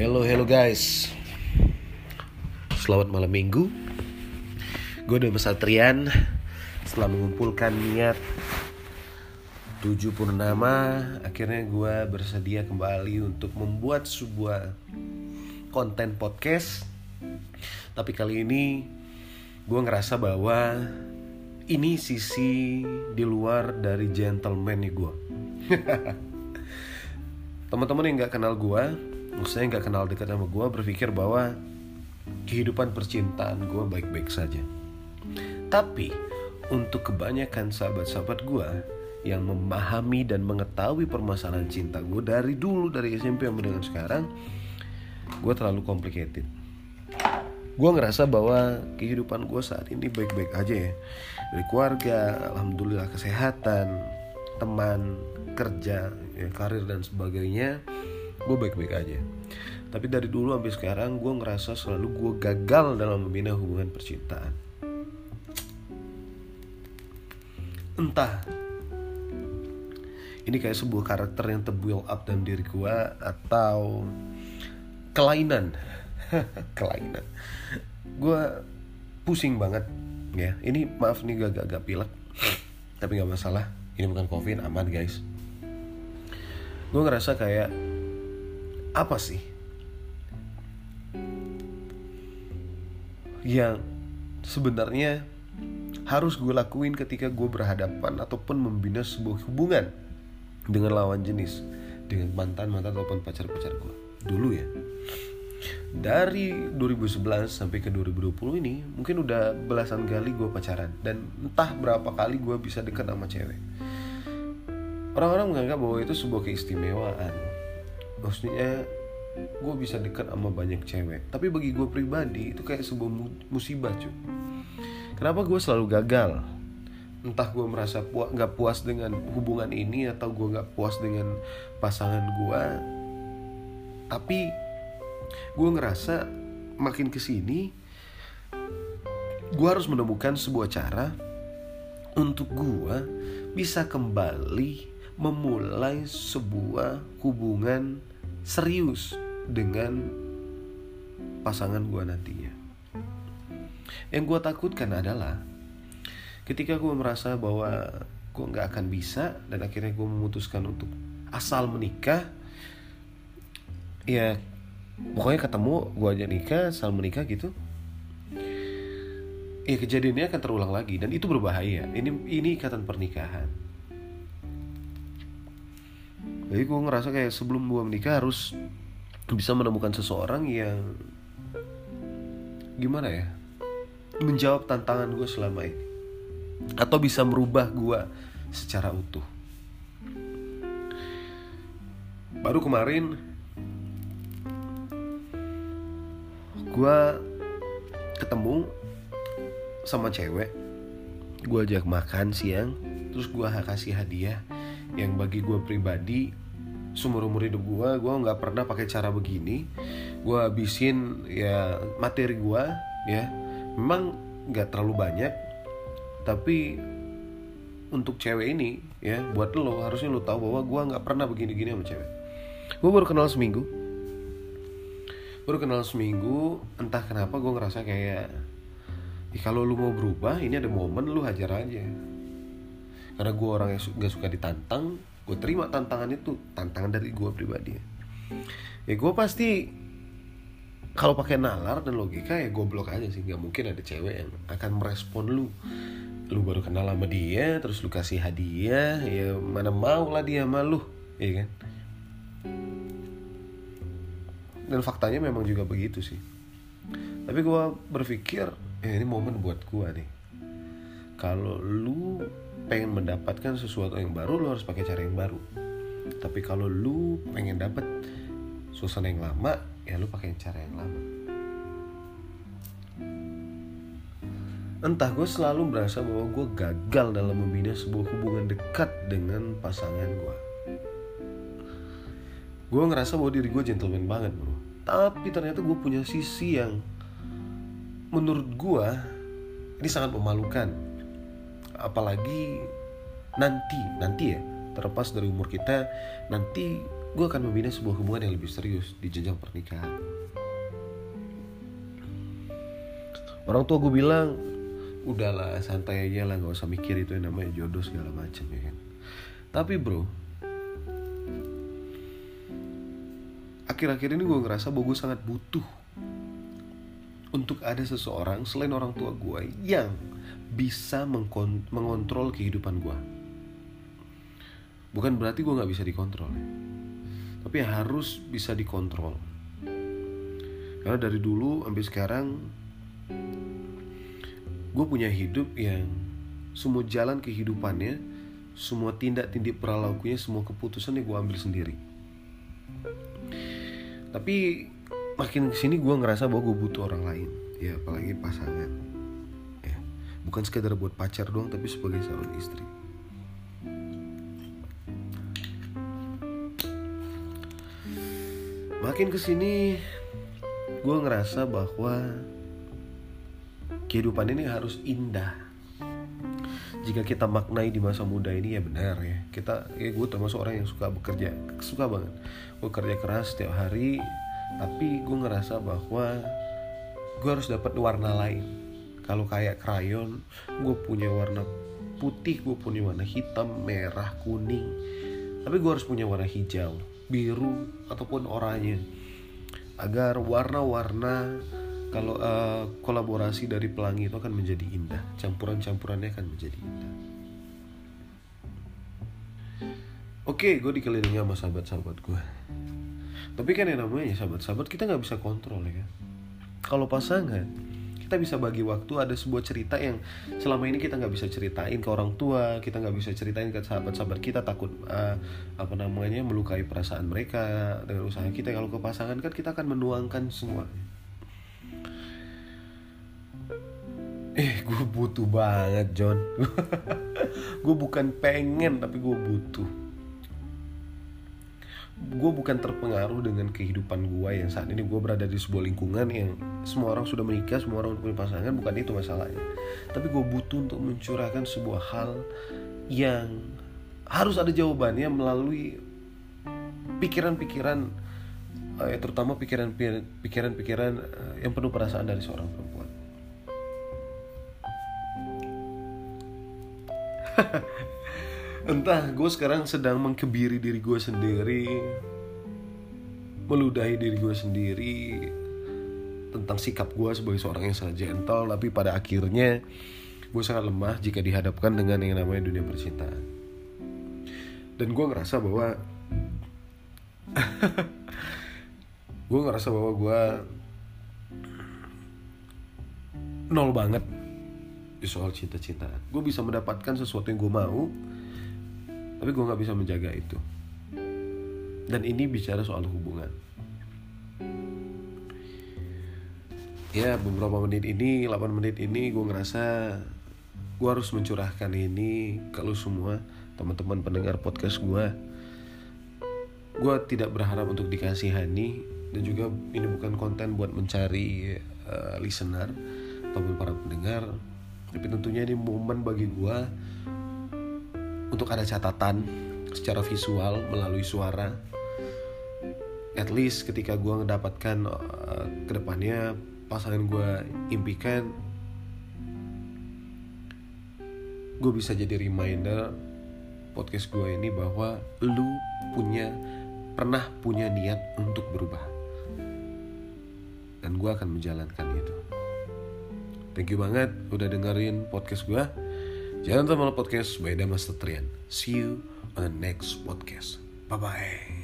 Hello, hello guys. Selamat malam minggu. Gue udah Satrian setelah mengumpulkan niat 7 purnama, akhirnya gue bersedia kembali untuk membuat sebuah konten podcast. Tapi kali ini gue ngerasa bahwa ini sisi di luar dari gentleman nih gue. Teman-teman yang nggak kenal gue, maksudnya nggak kenal dekat sama gue, berpikir bahwa kehidupan percintaan gue baik-baik saja. Tapi untuk kebanyakan sahabat-sahabat gue yang memahami dan mengetahui permasalahan cinta gue dari dulu dari SMP sampai dengan sekarang, gue terlalu complicated. Gue ngerasa bahwa kehidupan gue saat ini baik-baik aja ya. Dari keluarga, alhamdulillah kesehatan, teman, kerja, ya, karir dan sebagainya, gue baik-baik aja. Tapi dari dulu sampai sekarang gue ngerasa selalu gue gagal dalam membina hubungan percintaan. Entah. Ini kayak sebuah karakter yang terbuild up dalam diri gue atau kelainan. Kelainan. Gue pusing banget ya. Ini maaf nih gak agak pilek tapi nggak masalah. Ini bukan covid aman guys. Gue ngerasa kayak apa sih? Yang sebenarnya harus gue lakuin ketika gue berhadapan ataupun membina sebuah hubungan dengan lawan jenis dengan mantan mantan ataupun pacar pacar gue. Dulu ya. Dari 2011 sampai ke 2020 ini mungkin udah belasan kali gue pacaran dan entah berapa kali gue bisa deket sama cewek. Orang-orang menganggap bahwa itu sebuah keistimewaan maksudnya gue bisa deket sama banyak cewek. Tapi bagi gue pribadi itu kayak sebuah musibah cuy kenapa gue selalu gagal? Entah gue merasa puas nggak puas dengan hubungan ini atau gue nggak puas dengan pasangan gue tapi gue ngerasa makin ke sini gue harus menemukan sebuah cara untuk gue bisa kembali memulai sebuah hubungan serius dengan pasangan gue nantinya. Yang gue takutkan adalah ketika gue merasa bahwa gue nggak akan bisa dan akhirnya gue memutuskan untuk asal menikah, ya pokoknya ketemu gue aja nikah, asal menikah gitu. Ya kejadiannya akan terulang lagi dan itu berbahaya. Ini ini ikatan pernikahan jadi gue ngerasa kayak sebelum gue menikah harus bisa menemukan seseorang yang gimana ya menjawab tantangan gue selama ini. Atau bisa merubah gue secara utuh. Baru kemarin gue ketemu sama cewek. Gue ajak makan siang terus gue kasih hadiah yang bagi gue pribadi seumur umur hidup gue gue nggak pernah pakai cara begini. Gue habisin ya materi gue ya. Memang nggak terlalu banyak tapi untuk cewek ini ya buat lo harusnya lo tahu bahwa gue nggak pernah begini-gini sama cewek. Gue baru kenal seminggu. Baru kenal seminggu entah kenapa gue ngerasa kayak kalau lu mau berubah ini ada momen lu hajar aja karena gue orang yang gak suka ditantang gue terima tantangan itu tantangan dari gue pribadi. Ya gue pasti kalau pakai nalar dan logika ya goblok aja sih. Nggak mungkin ada cewek yang akan merespon lu. Lu baru kenal sama dia terus lu kasih hadiah ya mana mau lah dia sama lu ya kan? Dan faktanya memang juga begitu sih. Tapi gue berpikir ya ini momen buat gue nih. Kalau lu pengen mendapatkan sesuatu yang baru lu harus pakai cara yang baru. Tapi kalau lu pengen dapat suasana yang lama ya lu pakai cara yang lama. Entah gue selalu merasa bahwa gue gagal dalam membina sebuah hubungan dekat dengan pasangan gue gue ngerasa bahwa diri gue gentleman banget bro. Tapi ternyata gue punya sisi yang menurut gue ini sangat memalukan apalagi nanti nanti ya terlepas dari umur kita nanti gue akan membina sebuah hubungan yang lebih serius di jenjang pernikahan. Orang tua gue bilang udahlah santai aja lah nggak usah mikir itu yang namanya jodoh segala macam ya kan? Tapi bro akhir-akhir ini gue ngerasa bahwa gue sangat butuh untuk ada seseorang selain orang tua gue yang bisa mengontrol kehidupan gue bukan berarti gue nggak bisa dikontrol ya. tapi harus bisa dikontrol. Karena dari dulu sampai sekarang gue punya hidup yang semua jalan kehidupannya semua tindak tinduk perilakunya semua keputusan yang gue ambil sendiri. Tapi makin ke sini gue ngerasa bahwa gue butuh orang lain ya apalagi pasangan bukan sekedar buat pacar doang tapi sebagai seorang istri. Makin ke sini gue ngerasa bahwa kehidupan ini harus indah. Jika kita maknai di masa muda ini ya benar ya. Kita ya gue termasuk orang yang suka bekerja suka banget. Gue kerja keras setiap hari tapi gue ngerasa bahwa gue harus dapat warna lain kalau kayak krayon gue punya warna putih gue punya warna hitam merah kuning. Tapi gue harus punya warna hijau biru ataupun oranye. Agar warna-warna kalau uh, kolaborasi dari pelangi itu akan menjadi indah. Campuran-campurannya akan menjadi indah. Oke gue dikelilingi sama sahabat-sahabat gue tapi kan yang namanya sahabat-sahabat kita nggak bisa kontrol ya. Kalau pasangan kita bisa bagi waktu ada sebuah cerita yang selama ini kita nggak bisa ceritain ke orang tua kita nggak bisa ceritain ke sahabat-sahabat kita takut uh, apa namanya melukai perasaan mereka dengan usaha kita. Kalau ke pasangan kan kita akan menuangkan semua. Eh gue butuh banget John. Gue bukan pengen tapi gue butuh gue bukan terpengaruh dengan kehidupan gue yang saat ini. Gue berada di sebuah lingkungan yang semua orang sudah menikah semua orang punya pasangan bukan itu masalahnya. Tapi gue butuh untuk mencurahkan sebuah hal yang harus ada jawabannya melalui pikiran-pikiran eh, terutama pikiran-pikiran eh, yang penuh perasaan dari seorang perempuan entah gue sekarang sedang mengkebiri diri gue sendiri meludahi diri gue sendiri tentang sikap gue sebagai seorang yang sangat gentle tapi pada akhirnya gue sangat lemah jika dihadapkan dengan yang namanya dunia percintaan. Dan gue ngerasa bahwa gue ngerasa bahwa gue nol banget di soal cinta-cintaan. Gue bisa mendapatkan sesuatu yang gue mau tapi gue nggak bisa menjaga itu. Dan ini bicara soal hubungan. Ya beberapa menit ini 8 menit ini gue ngerasa gue harus mencurahkan ini kalau semua teman-teman pendengar podcast gue gue tidak berharap untuk dikasihani dan juga ini bukan konten buat mencari uh, listener ataupun para pendengar. Tapi tentunya ini momen bagi gue untuk ada catatan secara visual melalui suara at least ketika gue mendapatkan uh, ke depannya pasangan gue impikan gue bisa jadi reminder podcast gue ini bahwa lu punya pernah punya niat untuk berubah dan gue akan menjalankan itu Thank you banget udah dengerin podcast gue. Jangan lupa podcast by Damas Tetrian. See you on the next podcast. Bye-bye.